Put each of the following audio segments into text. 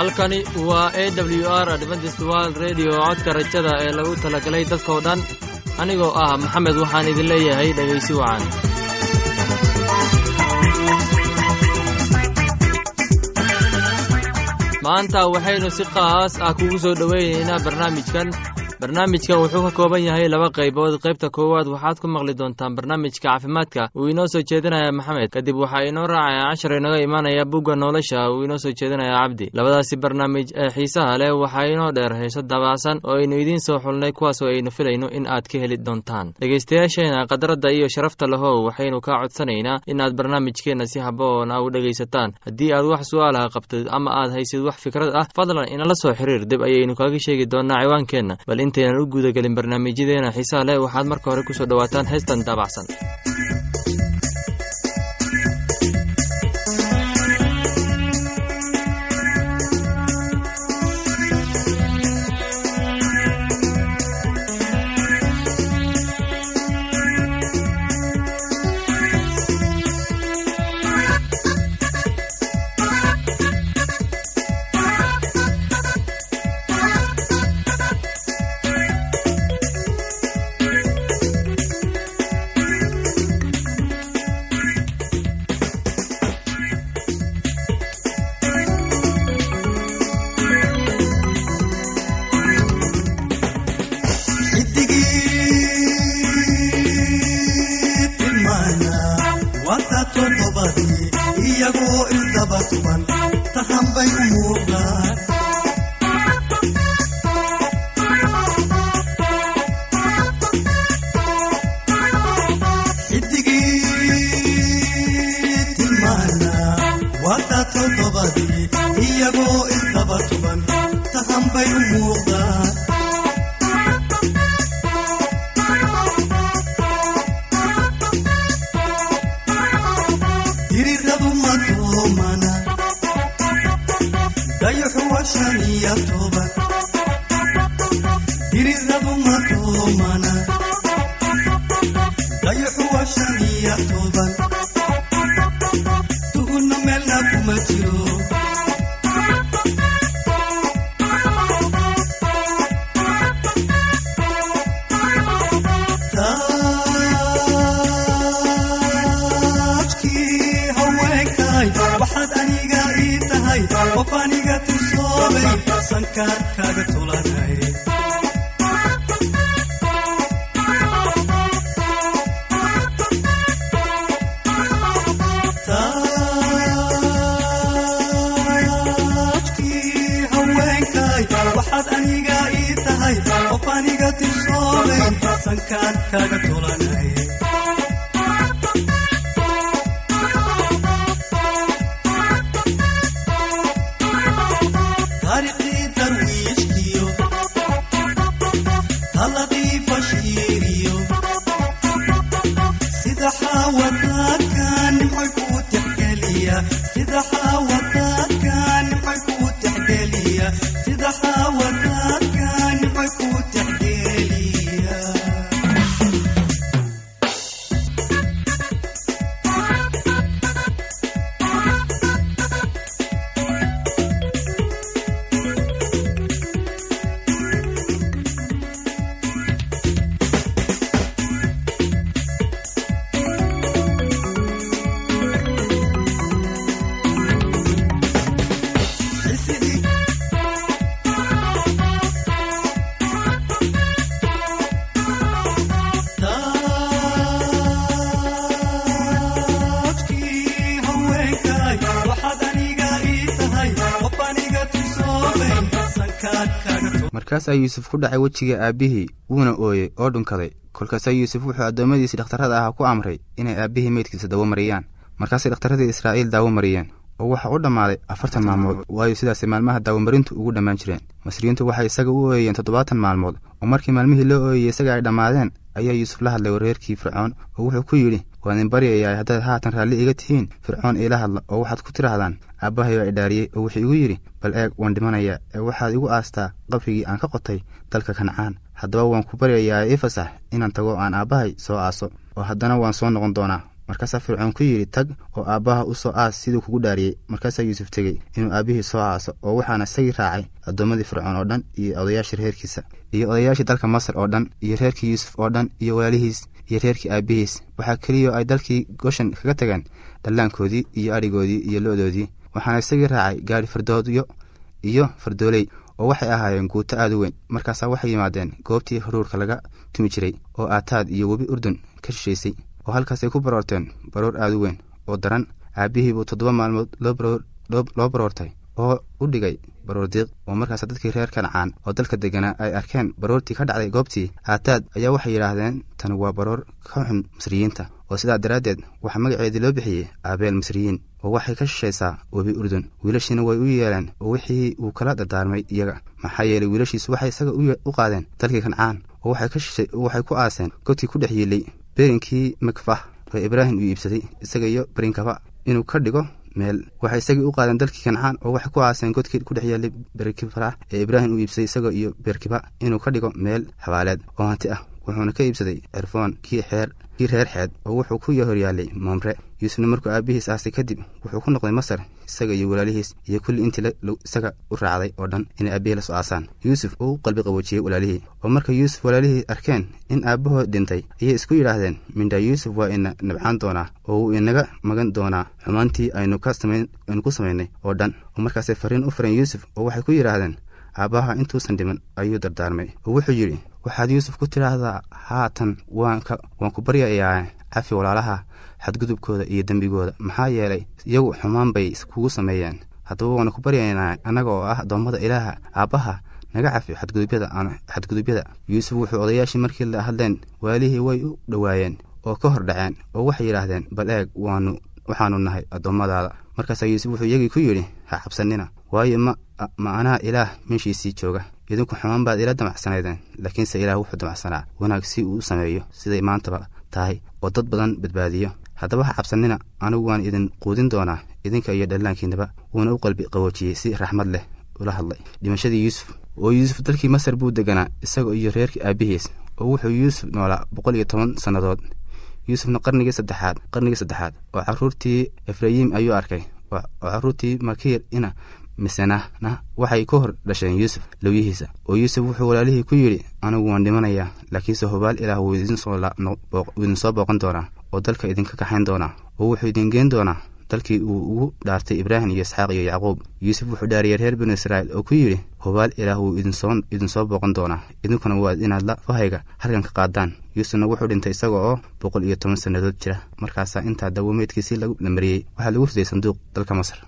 halkani waa a w r adventist world redio codka rajada ee lagu talagalay dadkoo dhan anigoo ah maxamed waxaan idin leeyahay dhegaysi wacan. Maanta waxaynu si qaas ah kugu soo dhoweynaynaa barnaamijkan barnaamijkan wuxuu ka kooban yahay laba qaybood. Qaybta koowaad waxaad ku maqli doontaan barnaamijka caafimaadka. Uu inoo soo jeedinaya maxamed. Kadib waxaa inoo raacaya cashar inaga imaanaya bugga nolosha. Uu inoo soo jeedinaya cabdi. Labadaasi barnaamij ee xiisaha leh waxaa inoo dheer heeso dabacsan oo aynu idiin soo xulnay kuwaasoo aynu filayno in aad ka heli doontaan. Dhegaystayaasheena khadradda iyo sharafta lahow waxaynu kaa codsanaynaa inaad barnaamijkeenna si haboon a u dhegaysataan. Haddii aad wax su'aalaha qabtid ama aad haysid wax fikrad ah fadlan inala soo xiriir. Dib ayaynu kaaga sheegi doonaa ciwaankeenna bal intaynan u guudagelin barnaamijyadeena xiisaha leh waxaad marka hore ku soo dhowaataan heestan daabacsan duban tahambayuu oh. ummati markaasaa yuusuf ku dhacay wejiga aabbihii wuuna ooyey oo dhunkaday kolkaasaa yuusuf wuxuu addoommadiisii dhakhtarrada ahaa ku amray inay aabbihii meydkiisa dawo mariyaan. Markaasay dhakhtarradii israa'iil daawo mariyeen oo waxa u dhammaaday afartan maalmood. Waayo sidaasay maalmaha daawomarintu ugu dhammaan jireen. Masriyiintu waxay isaga u ooyeen toddobaatan maalmood oo markii maalmihii loo ooyeyey isaga ay dhammaadeen ayaa yuusuf la hadlay wareerkii fircoon oo wuxuu ku yidhi waan idin baryayaa haddaad haatan raalli iga tihiin fircoon iila hadla oo waxaad ku tidhaahdaan aabbahay baa idhaariyey oo wuxuu igu yidhi bal eeg waan dhimanayaa ee waxaad igu aastaa qabrigii aan ka qotay dalka kancaan. Haddaba waan ku baryayaa ii fasax inaan tago aan aabbahay soo aaso. Oo haddana waan soo noqon doonaa. Markaasaa fircoon ku yidhi tag oo aabbaha u soo aas siduu kugu dhaariyey. Markaasaa yuusuf tegey inuu aabbihii soo aaso oo waxaana isagii raacay addoommadii fircoon oo dhan iyo odayaashii reerkiisa iyo odayaashii dalka masar oo dhan iyo reerkii yuusuf oo dhan iyo walaalihiis iyo reerkii aabbihiis waxaa keliya ay dalkii goshan kaga tageen dhallaankoodii iyo adhigoodii iyo lo-doodii waxaana isagii raacay gaari fardoodyo iyo fardooley oo waxay ahaayeen guuto aad u weyn. Markaasaa waxay yimaadeen goobtii haruurka laga tumi jiray oo aataad iyo webi urdun ka shishaysay oo halkaasay ku baroorteen baroor aad u weyn oo daran. Aabbihiibuu toddoba maalmood loo baroortay oo u dhigay baroor diiq oo markaas dadkii reer kancaan oo dalka deganaa ay arkeen baroortii ka dhacday goobtii. Aataad ayaa waxay yidhaahdeen tani waa baroor ka xun misriyiinta oo sidaa daraaddeed waxaa magaceedii loo bixiyey aabeel misriyiin oo waxay ka shishaysaa webi urdun. Wiilashiina way u yeeleen oo wixii uu kala dardaarmay iyaga. Maxaa yeelay wiilashiisu waxay isaga u qaadeen dalkii kancaan oo waxay ku aaseen godkii ku dhex yiilay berinkii makfah oo ibraahim uu iibsaday isaga iyo berinkaba inuu ka dhigo meel. Waxay isagii u qaadeen dalkii kancaan oo waxay ku aaseen godkii ku dhex yeelay berkiba ee ibraahim uu iibsaday isaga iyo berkiba inuu ka dhigo meel xabaaleed oo hanti ah wuxuuna ka iibsaday cirfoon kii xeer kii reer xeed oo wuxuu ku horyaalay moomre yuusufna markuu aabbihiis aasay kadib wuxuu ku noqday masar isaga iyo walaalihiis iyo kulli intii isaga u raacday oo dhan inay aabbihii la soo aasaan. Yuusuf uu qalbi qaboojiyey walaalihii oo marka yuusuf walaalihii arkeen in aabbahood dhintay ayay isku yidhaahdeen mindhaa yuusuf waa ina nabcaan doonaa oo wuu inaga magan doonaa xumaantii aynu ku samaynay oo dhan. Oo markaasay fariin u fareen yuusuf oo waxay ku yidhaahdeen aabbaha intuusan dhiman ayuu dardaarmay oo wuxuu yidhi waxaad yuusuf ku tidhaahdaa haatan waan ku baryayaa cafi walaalaha xadgudubkooda iyo dembigooda. Maxaa yeelay iyagu xumaan bay kugu sameeyeen. Haddaba waanu ku baryaynaa annaga oo ah addoommada ilaaha aabbaha naga cafi xadgudubyada yuusuf wuxuu odayaashii markii la hadleen waalihii way u dhowaayeen oo ka hor dhaceen oo waxay yidhaahdeen bal eeg waanu waxaanu nahay addoommadaada markaasaa yuusuf wuxuu iyagii ku yidhi ha cabsanina waayo ma anaa ilaah meeshiisii jooga idinku xumaan baad ila damacsanaydeen laakiinse ilaah wuxuu damacsanaa wanaag si uu u sameeyo siday maantaba tahay oo dad badan badbaadiyo. Haddaba ha cabsanina anigu waan idin quudin doonaa idinka iyo dhallaankiinaba wuuna u qalbi qaboojiyey si raxmad leh ula hadlay. Dhimashadii yuusuf. Oo yuusuf dalkii masar buu deganaa isaga iyo reerkii aabbihiis oo wuxuu yuusuf noolaa boqol iyo toban sannadood. Yuusufna qarnigii saddexaad qarnigii saddexaad. Oo carruurtii efrayim ayuu arkay. Oo carruurtii makiir ina misenahna waxay ka hor dhasheen yuusuf lowyihiisa oo yuusuf wuxuu walaalihii ku yidhi anigu waan dhimanayaa laakiinse hubaal ilaah wuu idin soo booqan doonaa oo dalka idinka kaxayn doonaa oo wuxuu idin geen doonaa dalkii uu ugu dhaartay ibraahim iyo isxaaq iyo yacquub. Yuusuf wuxuu dhaariyey reer binu israa'iil oo ku yidhi hubaal ilaah wuu idin soo booqan doonaa. Idinkuna waad inaad la fahayga halkan ka qaadaan. Yuusufna wuxuu dhintay isaga oo boqol iyo toban sannadood jira markaasaa intaa dawameedkiisii la mariyey waxaa lagu riday sanduuq dalka masar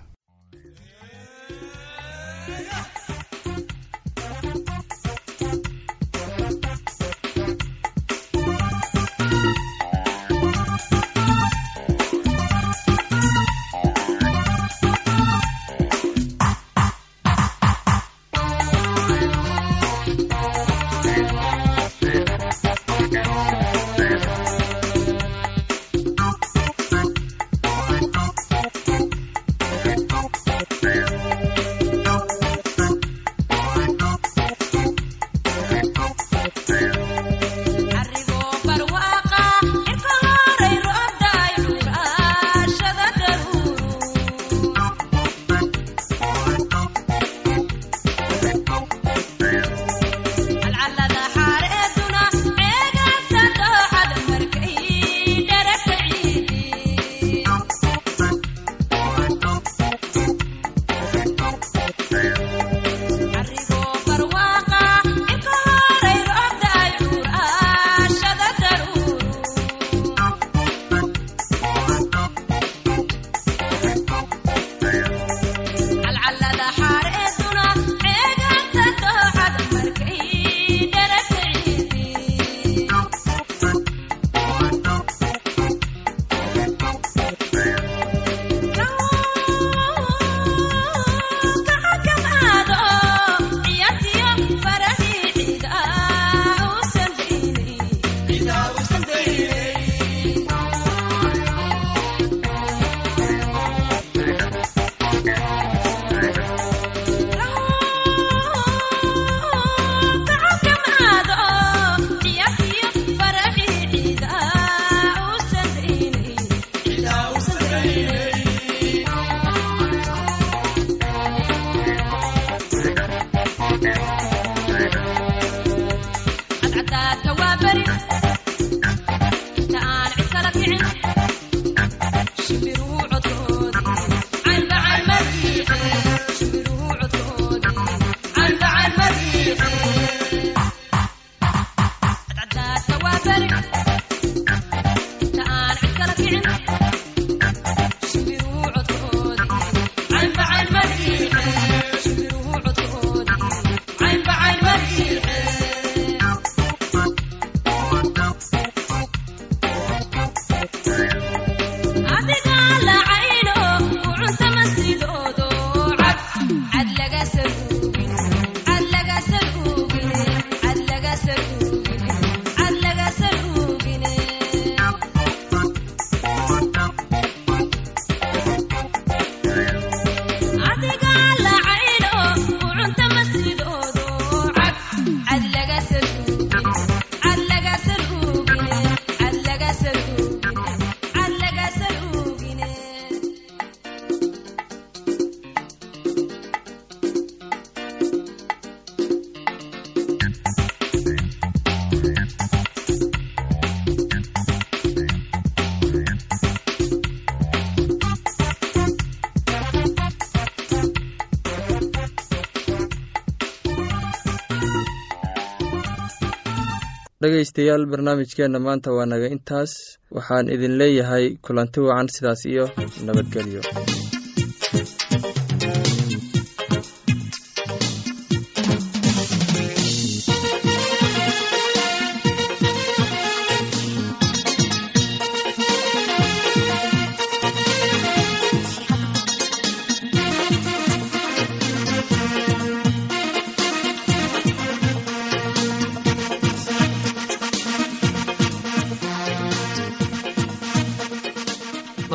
dhegaystayaal barnaamijkeenna maanta waa naga. Intaas waxaan idin leeyahay kulanti wacan sidaas iyo nabadgelyo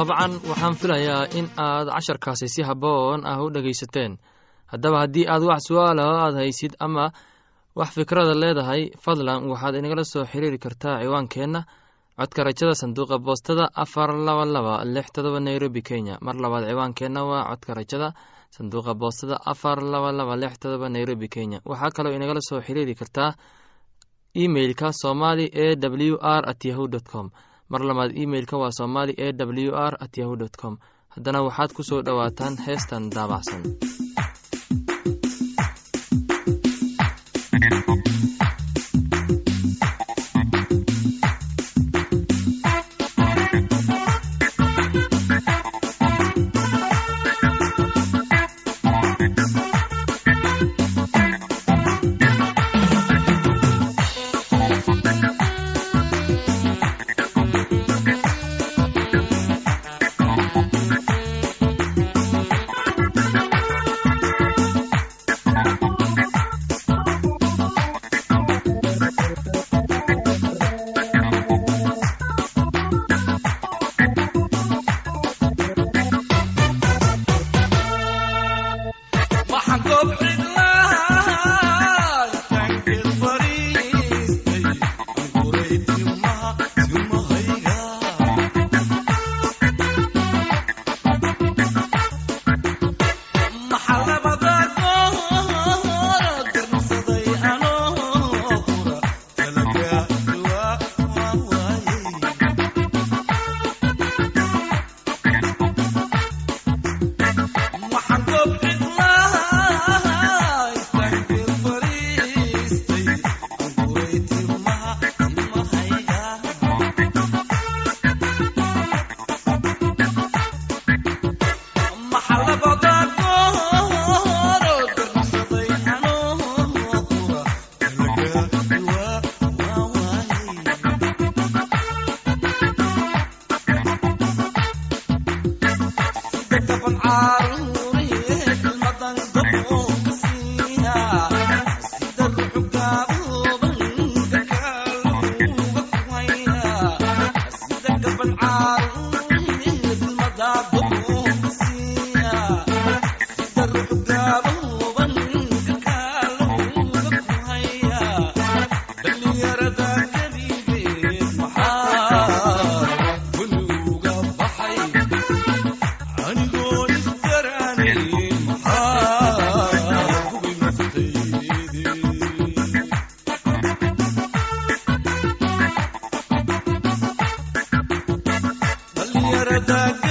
dabcan waxaan filayaa in aad casharkaasi si habboon ah u dhegaysateen. Haddaba haddii aad wax su'aalaho aad haysid ama wax fikrada leedahay fadlan waxaad inagala soo xiriiri kartaa ciwaankeenna. Codka rajada sanduuqa boostada afar laba laba lix todoba nairobi kenya. Mar labaad ciwaankeenna waa codka rajada sanduuqa boostada afar laba laba lix todoba nairobi kenya. Waxaa kaloo inagala soo xiriiri kartaa emeilka somali e w r at yahu dt com mar labaad imeilka waa somali e w r at yahu com. Haddana waxaad ku soo dhowaataan heestan daabacsan dhalinyarada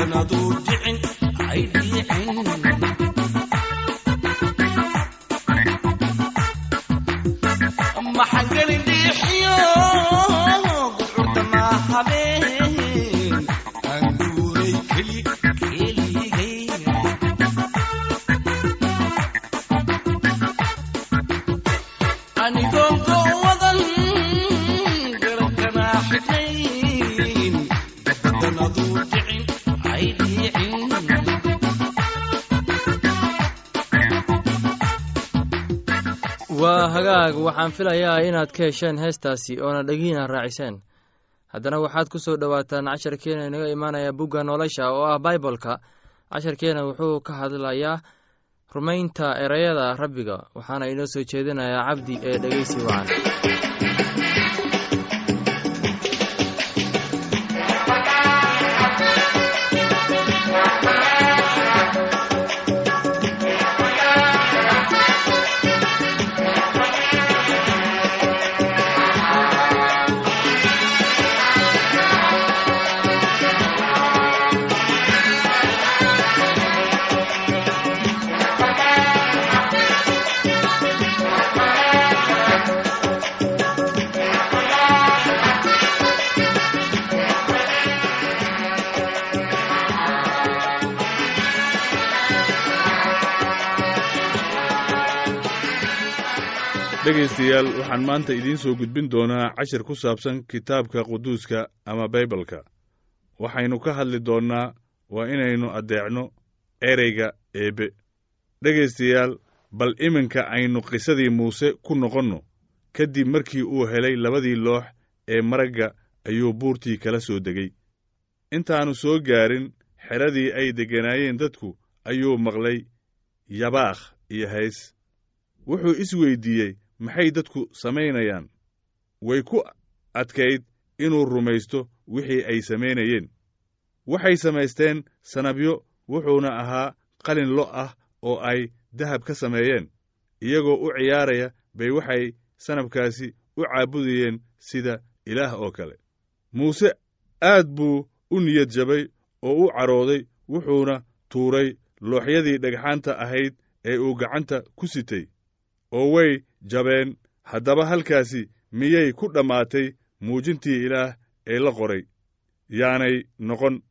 aydan aduur jicin hagaag waxaan filayaa inaad ka hesheen heestaasi oona dhegiina raaciseen. Haddana waxaad ku soo dhowaataan casharkeena inaga imaanaya bugga nolosha oo ah baibolka casharkeena wuxuu ka hadlayaa rumaynta ereyada rabbiga waxaana inoo soo jeedinayaa cabdi ee dhegeysi wacan dhegaystayaal waxaan maanta idiin soo gudbin doonaa cashir ku saabsan kitaabka quduuska ama baybalka waxaynu ka hadli doonnaa waa inaynu addeecno ereyga eebbe dhegaystayaal bal iminka aynu qisadii muuse ku noqonno. Kadib markii uu helay labadii loox ee maragga ayuu buurtii kala soo degay. Intaannu soo gaarin xeradii ay degganaayeen dadku ayuu maqlay yabaakh iyo hays. Wuxuu isweyddiiyey maxay dadku samaynayaan? Way ku adkayd inuu rumaysto wixii ay samaynayeen. Waxay samaysteen sanabyo wuxuuna ahaa qalin lo' ah oo ay dahab ka sameeyeen. Iyagoo u ciyaaraya bay waxay sanabkaasi u caabudayeen sida ilaah oo kale. Muuse aad buu u niyad jabay oo u carooday wuxuuna tuuray looxyadii dhagxaanta ahayd ee uu gacanta ku sitay oo way jabeen. Haddaba halkaasi miyay ku dhammaatay muujintii ilaah ee la qoray? Yaanay noqon.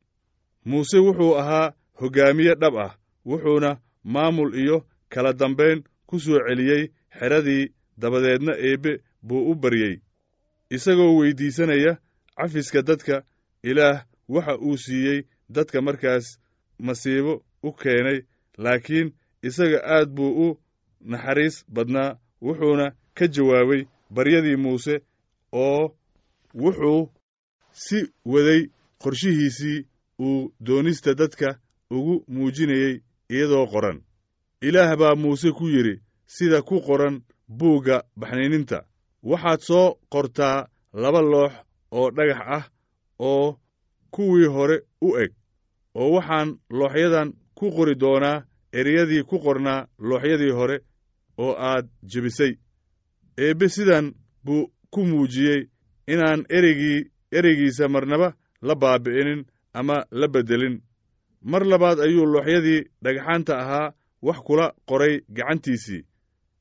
Muuse wuxuu ahaa hoggaamiye dhab ah wuxuuna maamul iyo kala dambayn ku soo celiyey xeradii dabadeedna eebbe buu u baryey. Isagoo weyddiisanaya cafiska dadka ilaah waxa uu siiyey dadka markaas masiibo u keenay laakiin isaga aad buu u naxariis badnaa wuxuuna ka jawaabay baryadii muuse oo wuxuu si waday qorshihiisii uu doonista dadka ugu muujinayey iyadoo qoran. Ilaah baa muuse ku yidhi sida ku qoran buugga baxnayninta. Waxaad soo qortaa laba loox oo dhagax ah oo kuwii hore u eg oo waxaan looxyadan ku qori doonaa ereyadii ku qornaa looxyadii hore oo aad jebisay. Eebbe sidan buu ku muujiyey inaan ereygii ereygiisa marnaba la baabi'inin ama la beddelin. Mar labaad ayuu looxyadii dhagxaanta ahaa wax kula qoray gacantiisii.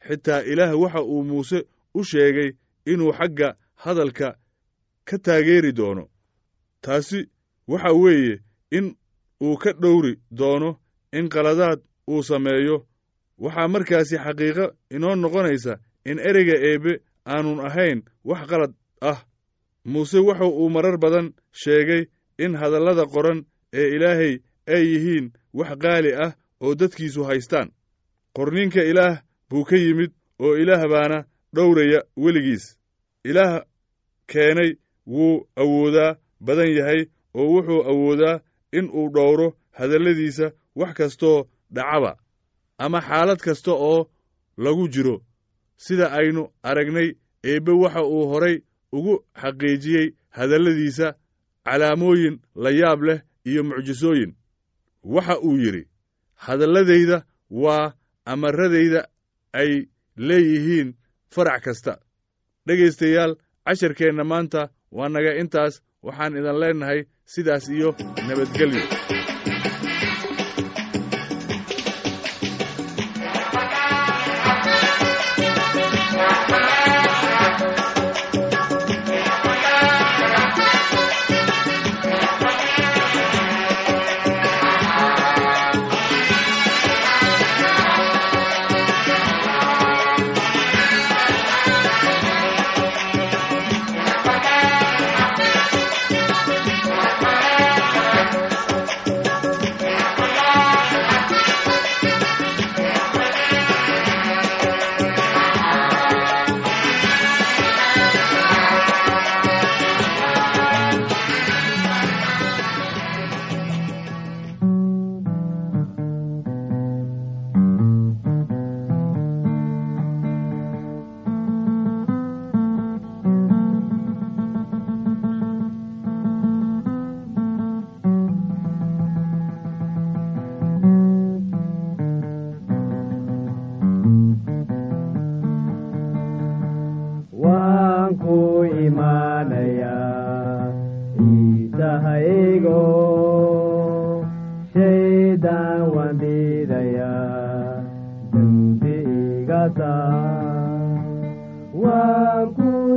Xitaa ilaah waxa uu muuse u sheegay inuu xagga hadalka ka taageeri doono. Taasi waxa weeye in uu ka dhowri doono in qaladaad uu sameeyo waxaa markaasi xaqiiqo inoo noqonaysa in ereyga eebbe aanun ahayn wax qalad ah muuse wuxa uu marar badan sheegay in hadallada qoran ee ilaahay ay yihiin wax qaali ah oo dadkiisu haystaan. Qorninka ilaah buu ka yimid oo ilaah baana dhowraya weligiis. Ilaah keenay wuu awoodaa badan yahay oo wuxuu awoodaa in uu dhowro hadalladiisa wax kastoo dhacaba ama xaalad kasta oo lagu jiro. Sida aynu aragnay eebbe waxa uu horay ugu xaqiijiyey hadalladiisa calaamooyin la yaab leh iyo mucjisooyin. Waxa uu yidhi hadalladayda waa amaradayda ay leeyihiin farac kasta. Dhegaystayaal casharkeenna maanta waa naga. Intaas waxaan idin leennahay sidaas iyo nabadgelyo iga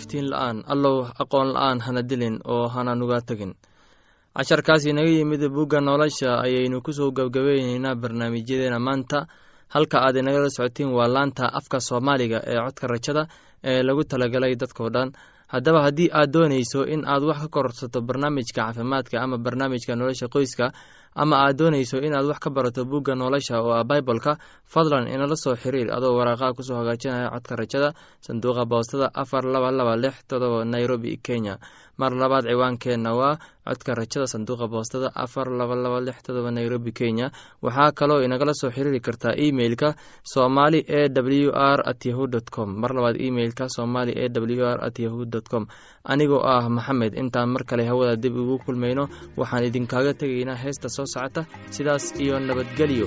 iftiin la'aan allow aqoon la'aan hana dilin oo hana nuga tegin casharkaas inaga yimid bugga nolosha ayaynu ku soo gebgabayneynaa barnaamijyadeena maanta. Halka aad inagala socotiin waa laanta afka soomaaliga ee codka rajada ee lagu talagalay dadkao dhan. Haddaba haddii aad doonayso in aad wax ka korsato barnaamijka caafimaadka ama barnaamijka nolosha qoyska ama aad doonayso inaad wax ka barato bugga nolosha oo ah baibolka fadlan inala soo xiriir adoo waraaqaha ku soo hagaajinaya codka rajada sanduuqa boostada afar laba laba lix todoba nairobi kenya mar labaad ciwaankeenna waa codka rajada sanduuqa boostada afar laba laba lix todoba nairobi kenya. Waxaa kaloo inagala soo xiriiri kartaa emeilka somali e w r at yahu dt com. Mar labaad emeilka somali e w r at yahu dt com. Anigoo ah maxamed intaan mar kale hawada dib ugu kulmayno waxaan idinkaaga tegaynaa heesta soo socota. Sidaas iyo nabadgelyo